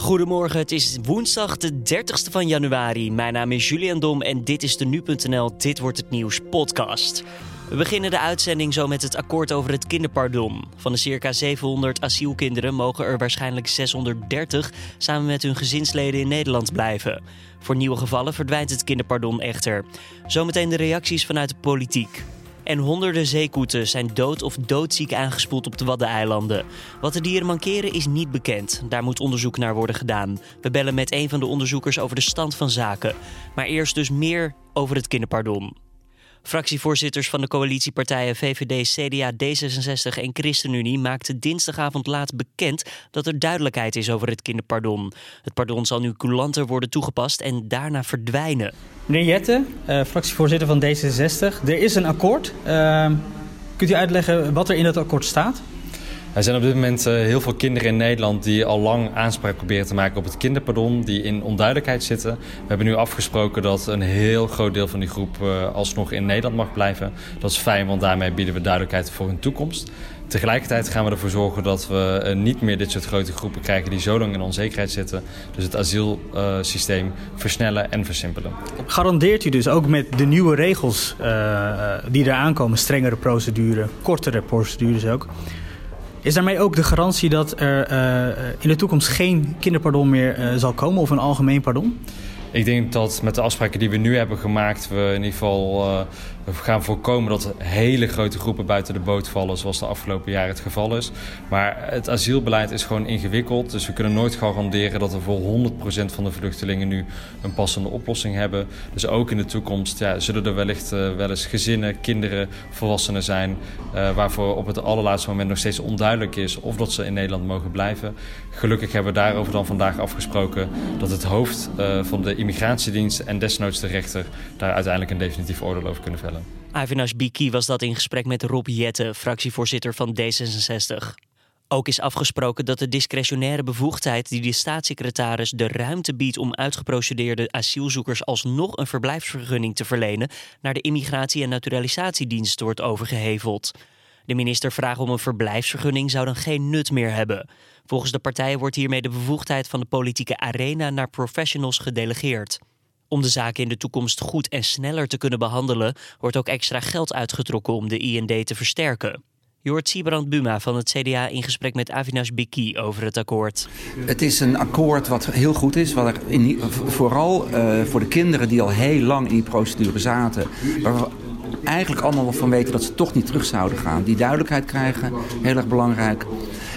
Goedemorgen, het is woensdag de 30ste van januari. Mijn naam is Julian Dom en dit is de Nu.nl Dit Wordt Het Nieuws podcast. We beginnen de uitzending zo met het akkoord over het kinderpardon. Van de circa 700 asielkinderen mogen er waarschijnlijk 630 samen met hun gezinsleden in Nederland blijven. Voor nieuwe gevallen verdwijnt het kinderpardon echter. Zometeen de reacties vanuit de politiek. En honderden zeekoeten zijn dood of doodziek aangespoeld op de Waddeneilanden. Wat de dieren mankeren is niet bekend. Daar moet onderzoek naar worden gedaan. We bellen met een van de onderzoekers over de stand van zaken. Maar eerst dus meer over het kinderpardon. Fractievoorzitters van de coalitiepartijen VVD, CDA, D66 en ChristenUnie maakten dinsdagavond laat bekend dat er duidelijkheid is over het kinderpardon. Het pardon zal nu coulanter worden toegepast en daarna verdwijnen. Meneer Jette, uh, fractievoorzitter van D66, er is een akkoord. Uh, kunt u uitleggen wat er in dat akkoord staat? Er zijn op dit moment uh, heel veel kinderen in Nederland die al lang aanspraak proberen te maken op het kinderpardon, die in onduidelijkheid zitten. We hebben nu afgesproken dat een heel groot deel van die groep uh, alsnog in Nederland mag blijven. Dat is fijn, want daarmee bieden we duidelijkheid voor hun toekomst. Tegelijkertijd gaan we ervoor zorgen dat we uh, niet meer dit soort grote groepen krijgen die zo lang in onzekerheid zitten. Dus het asielsysteem versnellen en versimpelen. Garandeert u dus ook met de nieuwe regels die eraan komen, strengere procedure, kortere procedures ook, is daarmee ook de garantie dat er uh, in de toekomst geen kinderpardon meer uh, zal komen of een algemeen pardon? Ik denk dat met de afspraken die we nu hebben gemaakt, we in ieder geval uh, we gaan voorkomen dat hele grote groepen buiten de boot vallen, zoals de afgelopen jaren het geval is. Maar het asielbeleid is gewoon ingewikkeld, dus we kunnen nooit garanderen dat we voor 100% van de vluchtelingen nu een passende oplossing hebben. Dus ook in de toekomst ja, zullen er wellicht uh, wel eens gezinnen, kinderen, volwassenen zijn, uh, waarvoor op het allerlaatste moment nog steeds onduidelijk is of dat ze in Nederland mogen blijven. Gelukkig hebben we daarover dan vandaag afgesproken dat het hoofd uh, van de immigratiedienst en desnoods de rechter daar uiteindelijk een definitief oordeel over kunnen vellen. Avinash Biki was dat in gesprek met Rob Jette, fractievoorzitter van D66. Ook is afgesproken dat de discretionaire bevoegdheid die de staatssecretaris de ruimte biedt om uitgeprocedeerde asielzoekers alsnog een verblijfsvergunning te verlenen naar de Immigratie- en Naturalisatiedienst wordt overgeheveld. De minister vraagt om een verblijfsvergunning zou dan geen nut meer hebben. Volgens de partijen wordt hiermee de bevoegdheid van de politieke arena naar professionals gedelegeerd. Om de zaken in de toekomst goed en sneller te kunnen behandelen, wordt ook extra geld uitgetrokken om de IND te versterken. Je hoort Sibrand Buma van het CDA in gesprek met Avinash Biki over het akkoord. Het is een akkoord wat heel goed is. Wat er in, vooral uh, voor de kinderen die al heel lang in die procedure zaten. Waar we eigenlijk allemaal wel van weten dat ze toch niet terug zouden gaan. Die duidelijkheid krijgen, heel erg belangrijk.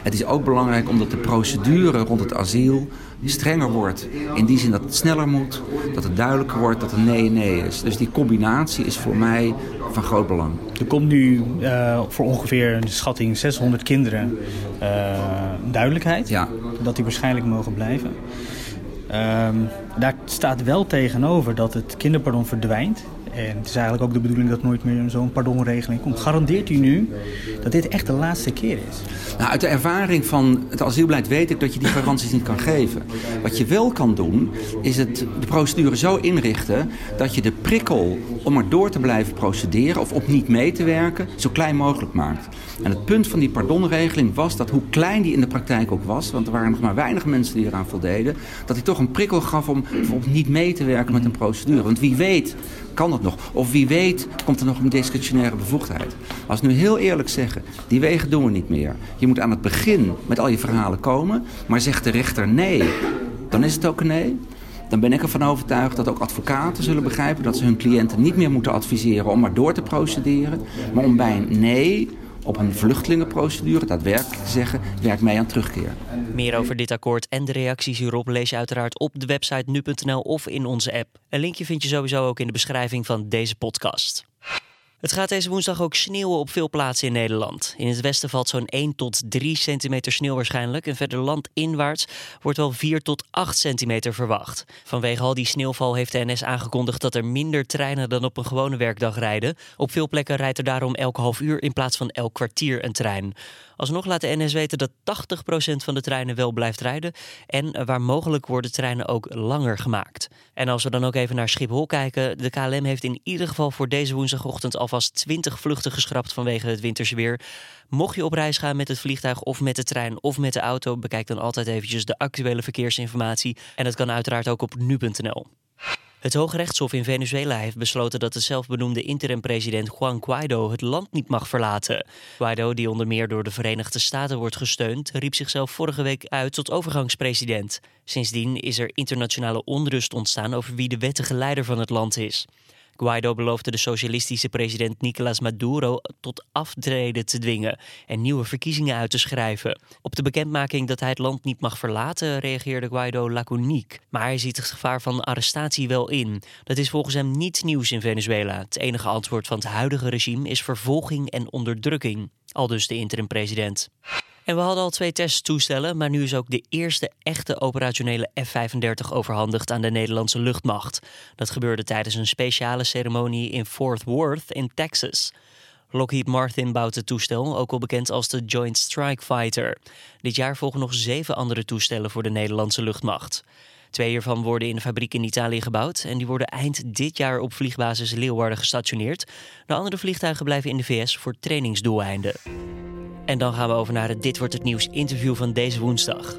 Het is ook belangrijk omdat de procedure rond het asiel strenger wordt. In die zin dat het sneller moet, dat het duidelijker wordt dat het nee nee is. Dus die combinatie is voor mij van groot belang. Er komt nu uh, voor ongeveer een schatting 600 kinderen uh, duidelijkheid. Ja. Dat die waarschijnlijk mogen blijven. Um, daar staat wel tegenover dat het kinderpardon verdwijnt. En het is eigenlijk ook de bedoeling dat nooit meer zo'n pardonregeling komt. Garandeert u nu dat dit echt de laatste keer is? Nou, uit de ervaring van het asielbeleid weet ik dat je die garanties niet kan geven. Wat je wel kan doen, is het, de procedure zo inrichten dat je de prikkel om er door te blijven procederen of op niet mee te werken, zo klein mogelijk maakt. En het punt van die pardonregeling was dat hoe klein die in de praktijk ook was, want er waren nog maar weinig mensen die eraan voldeden, dat hij toch een prikkel gaf om bijvoorbeeld niet mee te werken met een procedure. Want wie weet kan het nog. Of wie weet komt er nog een discretionaire bevoegdheid. Als we nu heel eerlijk zeggen, die wegen doen we niet meer. Je moet aan het begin met al je verhalen komen, maar zegt de rechter nee, dan is het ook een nee dan ben ik ervan overtuigd dat ook advocaten zullen begrijpen dat ze hun cliënten niet meer moeten adviseren om maar door te procederen, maar om bij een nee op een vluchtelingenprocedure daadwerkelijk te zeggen, werk mee aan terugkeer. Meer over dit akkoord en de reacties hierop lees je uiteraard op de website nu.nl of in onze app. Een linkje vind je sowieso ook in de beschrijving van deze podcast. Het gaat deze woensdag ook sneeuwen op veel plaatsen in Nederland. In het westen valt zo'n 1 tot 3 centimeter sneeuw waarschijnlijk. En verder landinwaarts wordt wel 4 tot 8 centimeter verwacht. Vanwege al die sneeuwval heeft de NS aangekondigd dat er minder treinen dan op een gewone werkdag rijden. Op veel plekken rijdt er daarom elk half uur in plaats van elk kwartier een trein. Alsnog laat de NS weten dat 80% van de treinen wel blijft rijden. En waar mogelijk worden treinen ook langer gemaakt. En als we dan ook even naar Schiphol kijken. De KLM heeft in ieder geval voor deze woensdagochtend alvast 20 vluchten geschrapt vanwege het winterse weer. Mocht je op reis gaan met het vliegtuig of met de trein of met de auto, bekijk dan altijd eventjes de actuele verkeersinformatie. En dat kan uiteraard ook op nu.nl. Het Hoge Rechtshof in Venezuela heeft besloten dat de zelfbenoemde interim-president Juan Guaido het land niet mag verlaten. Guaido, die onder meer door de Verenigde Staten wordt gesteund, riep zichzelf vorige week uit tot overgangspresident. Sindsdien is er internationale onrust ontstaan over wie de wettige leider van het land is. Guaido beloofde de socialistische president Nicolás Maduro tot aftreden te dwingen en nieuwe verkiezingen uit te schrijven. Op de bekendmaking dat hij het land niet mag verlaten reageerde Guaido laconiek. Maar hij ziet het gevaar van arrestatie wel in. Dat is volgens hem niets nieuws in Venezuela. Het enige antwoord van het huidige regime is vervolging en onderdrukking. Al dus de interim-president. En we hadden al twee testtoestellen, maar nu is ook de eerste echte operationele F-35 overhandigd aan de Nederlandse luchtmacht. Dat gebeurde tijdens een speciale ceremonie in Fort Worth in Texas. Lockheed Martin bouwt het toestel, ook wel bekend als de Joint Strike Fighter. Dit jaar volgen nog zeven andere toestellen voor de Nederlandse luchtmacht. Twee hiervan worden in de fabriek in Italië gebouwd en die worden eind dit jaar op vliegbasis Leeuwarden gestationeerd. De andere vliegtuigen blijven in de VS voor trainingsdoeleinden. En dan gaan we over naar het Dit wordt het nieuws interview van deze woensdag.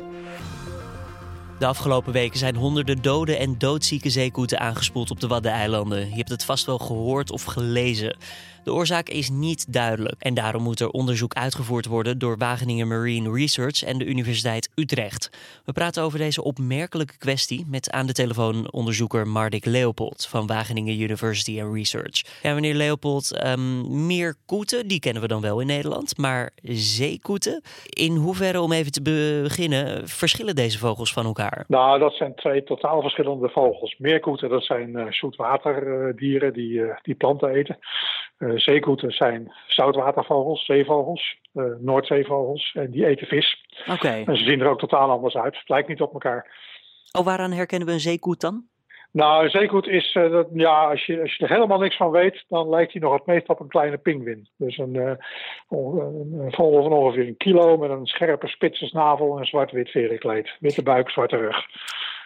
De afgelopen weken zijn honderden dode en doodzieke zeekoeten aangespoeld op de Waddeneilanden. Je hebt het vast wel gehoord of gelezen. De oorzaak is niet duidelijk en daarom moet er onderzoek uitgevoerd worden door Wageningen Marine Research en de Universiteit Utrecht. We praten over deze opmerkelijke kwestie met aan de telefoon onderzoeker Mardik Leopold van Wageningen University and Research. Ja, meneer Leopold, um, meer koeten, die kennen we dan wel in Nederland, maar zeekoeten, in hoeverre, om even te beginnen, verschillen deze vogels van elkaar? Nou, dat zijn twee totaal verschillende vogels. Meerkoeten, dat zijn uh, zoetwaterdieren die, uh, die planten eten. Uh, zeekoeten zijn zoutwatervogels, zeevogels, Noordzeevogels. En die eten vis. Oké. En ze zien er ook totaal anders uit. Het lijkt niet op elkaar. Oh, waaraan herkennen we een zeekoet dan? Nou, een zeekoet is, uh, dat, ja, als je, als je er helemaal niks van weet, dan lijkt hij nog het meest op een kleine pinguïn. Dus een, uh, een vogel van ongeveer een kilo met een scherpe spitse snavel en een zwart-wit verenkleed. Witte buik, zwarte rug.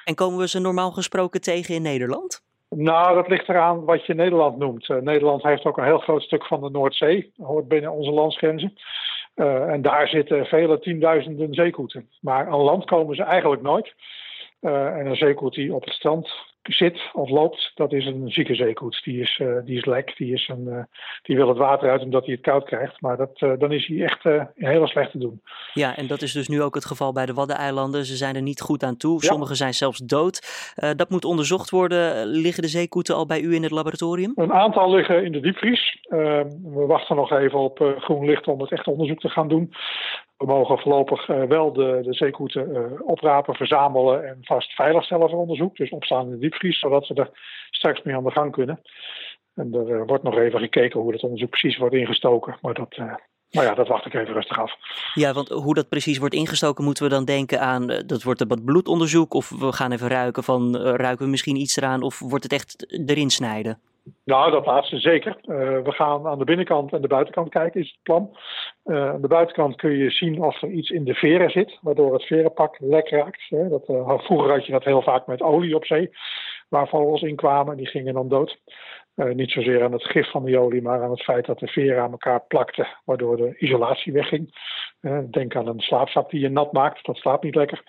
En komen we ze normaal gesproken tegen in Nederland? Nou, dat ligt eraan wat je Nederland noemt. Uh, Nederland heeft ook een heel groot stuk van de Noordzee, hoort binnen onze landsgrenzen. Uh, en daar zitten vele tienduizenden zeekoeten. Maar aan land komen ze eigenlijk nooit. Uh, en een zeekoet die op het strand zit of loopt, dat is een zieke zeekoets. Die is, uh, die is lek, die, is een, uh, die wil het water uit omdat hij het koud krijgt. Maar dat, uh, dan is hij echt heel slecht te doen. Ja, en dat is dus nu ook het geval bij de Waddeneilanden. Ze zijn er niet goed aan toe. Ja. Sommige zijn zelfs dood. dat moet onderzocht worden. Liggen de zeekoeten al bij u in het laboratorium? Een aantal liggen in de diepvries. we wachten nog even op groen licht om het echt onderzoek te gaan doen. We mogen voorlopig wel de, de zeekoeten oprapen, verzamelen en vast veiligstellen voor onderzoek. Dus opstaan in de zodat ze er straks mee aan de gang kunnen. En er uh, wordt nog even gekeken hoe het onderzoek precies wordt ingestoken. Maar dat, nou ja, dat wacht ik even rustig af. Ja, want hoe dat precies wordt ingestoken, moeten we dan denken aan dat wordt een bloedonderzoek. Of we gaan even ruiken van ruiken we misschien iets eraan. Of wordt het echt erin snijden? Nou, dat laatste zeker. Uh, we gaan aan de binnenkant en de buitenkant kijken, is het plan. Uh, aan de buitenkant kun je zien of er iets in de veren zit, waardoor het verenpak lek raakt. Hè. Dat, uh, vroeger had je dat heel vaak met olie op zee, waar vogels in kwamen, die gingen dan dood. Niet zozeer aan het gif van die olie, maar aan het feit dat de veren aan elkaar plakten, waardoor de isolatie wegging. denk aan een slaapzak die je nat maakt, dat slaapt niet lekker.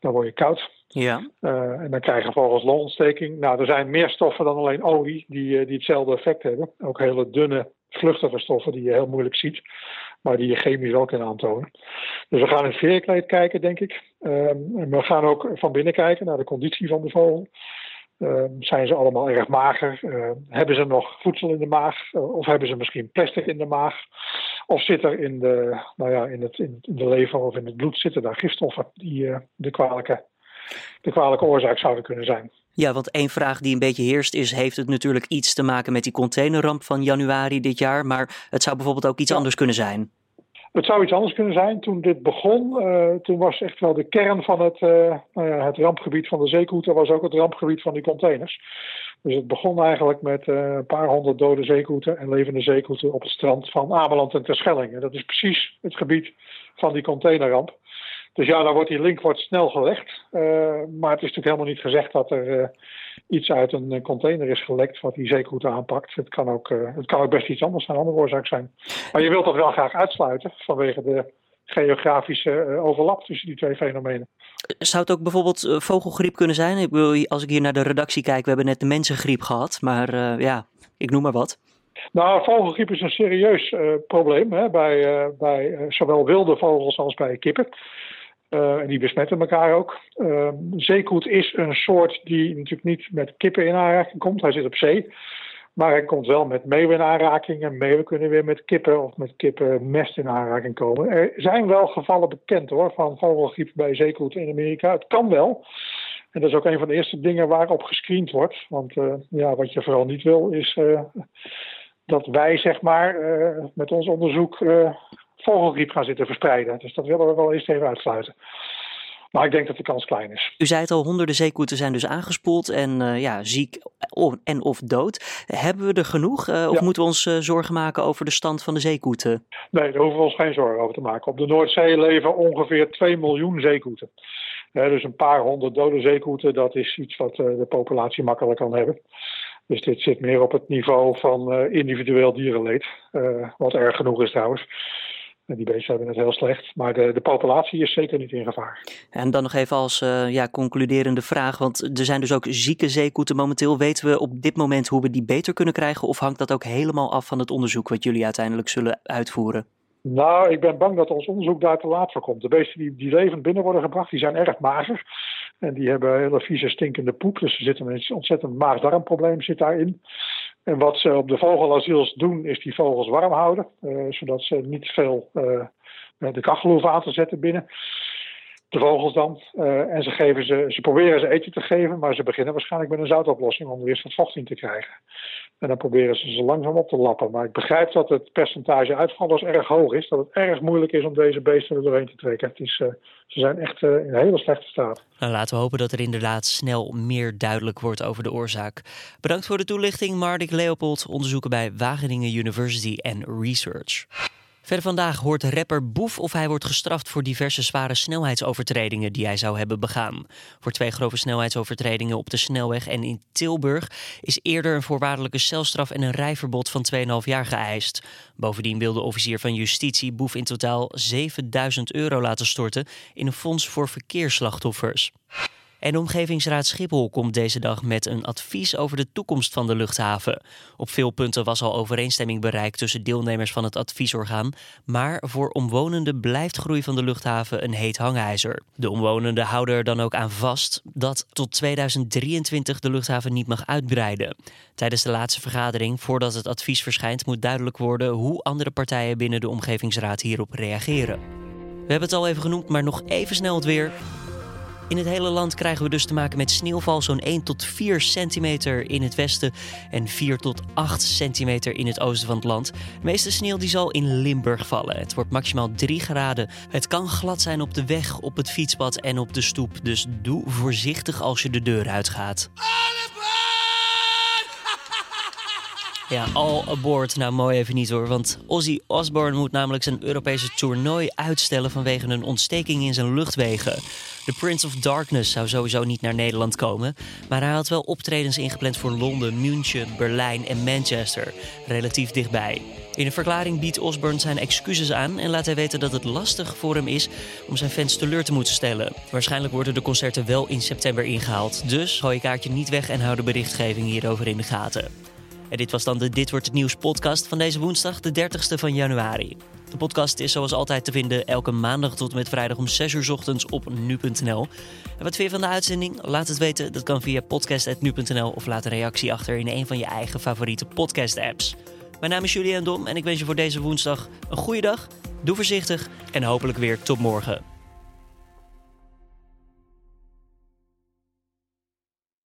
Dan word je koud. Ja. Uh, en dan krijgen vogels longontsteking. Nou, er zijn meer stoffen dan alleen olie die, die hetzelfde effect hebben. Ook hele dunne, vluchtige stoffen die je heel moeilijk ziet, maar die je chemisch wel kan aantonen. Dus we gaan in het veerkleed kijken, denk ik. Um, en we gaan ook van binnen kijken naar de conditie van de vogel. Uh, zijn ze allemaal erg mager? Uh, hebben ze nog voedsel in de maag? Uh, of hebben ze misschien plastic in de maag? Of zit er in de, nou ja, in, het, in de lever of in het bloed zitten daar gifstoffen die de kwalijke de kwalijke oorzaak zouden kunnen zijn. Ja, want één vraag die een beetje heerst is: heeft het natuurlijk iets te maken met die containerramp van januari dit jaar? Maar het zou bijvoorbeeld ook iets ja. anders kunnen zijn. Het zou iets anders kunnen zijn. Toen dit begon, uh, toen was echt wel de kern van het, nou ja, het rampgebied van de zeekoeten, was ook het rampgebied van die containers. Dus het begon eigenlijk met een paar honderd dode zeekoeten en levende zeekoeten op het strand van Ameland en Terschelling. En dat is precies het gebied van die containerramp. Dus ja, dan wordt die link wordt snel gelegd. maar het is natuurlijk helemaal niet gezegd dat er iets uit een container is gelekt wat die zeekoete aanpakt. Het kan, ook, het kan ook best iets anders zijn, een andere oorzaak zijn. Maar je wilt dat wel graag uitsluiten vanwege de geografische overlap tussen die twee fenomenen. Zou het ook bijvoorbeeld eh, vogelgriep kunnen zijn? Ik bedoel, als ik hier naar de redactie kijk, we hebben net de mensengriep gehad. Maar uh, ja, ik noem maar wat. Nou, vogelgriep is een serieus uh, probleem hè, bij, uh, bij zowel wilde vogels als bij kippen. En die besmetten elkaar ook. zeekoet is een soort die natuurlijk niet met kippen in aanraking komt. Hij zit op zee. Maar hij komt wel met meeuwen in aanraking. En meeuwen kunnen weer met kippen of met kippenmest in aanraking komen. Er zijn wel gevallen bekend hoor, van vogelgriep bij zeekoet in Amerika. Het kan wel. En dat is ook een van de eerste dingen waarop gescreend wordt. Want uh, ja, wat je vooral niet wil is uh, dat wij zeg maar met ons onderzoek vogelgriep gaan zitten verspreiden. Dus dat willen we wel eerst even uitsluiten. Maar ik denk dat de kans klein is. U zei het al, honderden zeekoeten zijn dus aangespoeld en uh, ja, ziek en of dood. Hebben we er genoeg uh, of ja. moeten we ons uh, zorgen maken over de stand van de zeekoeten? Nee, daar hoeven we ons geen zorgen over te maken. Op de Noordzee leven ongeveer 2 miljoen zeekoeten. dus een paar honderd dode zeekoeten, dat is iets wat de populatie makkelijk kan hebben. Dus dit zit meer op het niveau van individueel dierenleed. wat erg genoeg is trouwens. Die beesten hebben het heel slecht, maar de, de populatie is zeker niet in gevaar. En dan nog even als uh, ja, concluderende vraag, want er zijn dus ook zieke zeekoeten momenteel. Weten we op dit moment hoe we die beter kunnen krijgen of hangt dat ook helemaal af van het onderzoek wat jullie uiteindelijk zullen uitvoeren? Nou, ik ben bang dat ons onderzoek daar te laat voor komt. De beesten die, die levend binnen worden gebracht, die zijn erg mager. En die hebben hele vieze stinkende poep. Dus er zit een ontzettend maag-darmprobleem zit daarin. En wat ze op de vogelasiels doen, is die vogels warm houden. Uh, zodat ze niet veel uh, de kachel hoeven aan te zetten binnen. De vogels dan. Uh, en ze, geven ze, ze proberen ze eten te geven, maar ze beginnen waarschijnlijk met een zoutoplossing om er eerst wat vocht in te krijgen. En dan proberen ze ze langzaam op te lappen. Maar ik begrijp dat het percentage uitvallers erg hoog is. Dat het erg moeilijk is om deze beesten er doorheen te trekken. Het is, uh, ze zijn echt uh, in een hele slechte staat. Nou, laten we hopen dat er inderdaad snel meer duidelijk wordt over de oorzaak. Bedankt voor de toelichting, Mardik Leopold, onderzoeker bij Wageningen University and Research. Verder vandaag hoort rapper Boef of hij wordt gestraft voor diverse zware snelheidsovertredingen die hij zou hebben begaan. Voor twee grove snelheidsovertredingen op de snelweg en in Tilburg is eerder een voorwaardelijke celstraf en een rijverbod van 2,5 jaar geëist. Bovendien wil de officier van justitie Boef in totaal 7000 euro laten storten in een fonds voor verkeersslachtoffers. En de Omgevingsraad Schiphol komt deze dag met een advies over de toekomst van de luchthaven. Op veel punten was al overeenstemming bereikt tussen deelnemers van het adviesorgaan, maar voor omwonenden blijft groei van de luchthaven een heet hangijzer. De omwonenden houden er dan ook aan vast dat tot 2023 de luchthaven niet mag uitbreiden. Tijdens de laatste vergadering, voordat het advies verschijnt, moet duidelijk worden hoe andere partijen binnen de Omgevingsraad hierop reageren. We hebben het al even genoemd, maar nog even snel het weer. In het hele land krijgen we dus te maken met sneeuwval, zo'n 1 tot 4 centimeter in het westen en 4 tot 8 centimeter in het oosten van het land. De meeste sneeuw die zal in Limburg vallen. Het wordt maximaal 3 graden. Het kan glad zijn op de weg, op het fietspad en op de stoep. Dus doe voorzichtig als je de deur uitgaat. Ja, all aboard. Nou, mooi even niet hoor. Want Ozzy Osbourne moet namelijk zijn Europese toernooi uitstellen vanwege een ontsteking in zijn luchtwegen. De Prince of Darkness zou sowieso niet naar Nederland komen. Maar hij had wel optredens ingepland voor Londen, München, Berlijn en Manchester. Relatief dichtbij. In een verklaring biedt Osbourne zijn excuses aan en laat hij weten dat het lastig voor hem is om zijn fans teleur te moeten stellen. Waarschijnlijk worden de concerten wel in september ingehaald. Dus hou je kaartje niet weg en hou de berichtgeving hierover in de gaten. En dit was dan de Dit Wordt Het Nieuws podcast van deze woensdag, de 30ste van januari. De podcast is zoals altijd te vinden elke maandag tot en met vrijdag om 6 uur ochtends op nu.nl. En wat vind je van de uitzending? Laat het weten. Dat kan via podcast.nu.nl of laat een reactie achter in een van je eigen favoriete podcast-apps. Mijn naam is Julian Dom en ik wens je voor deze woensdag een goede dag. Doe voorzichtig en hopelijk weer tot morgen.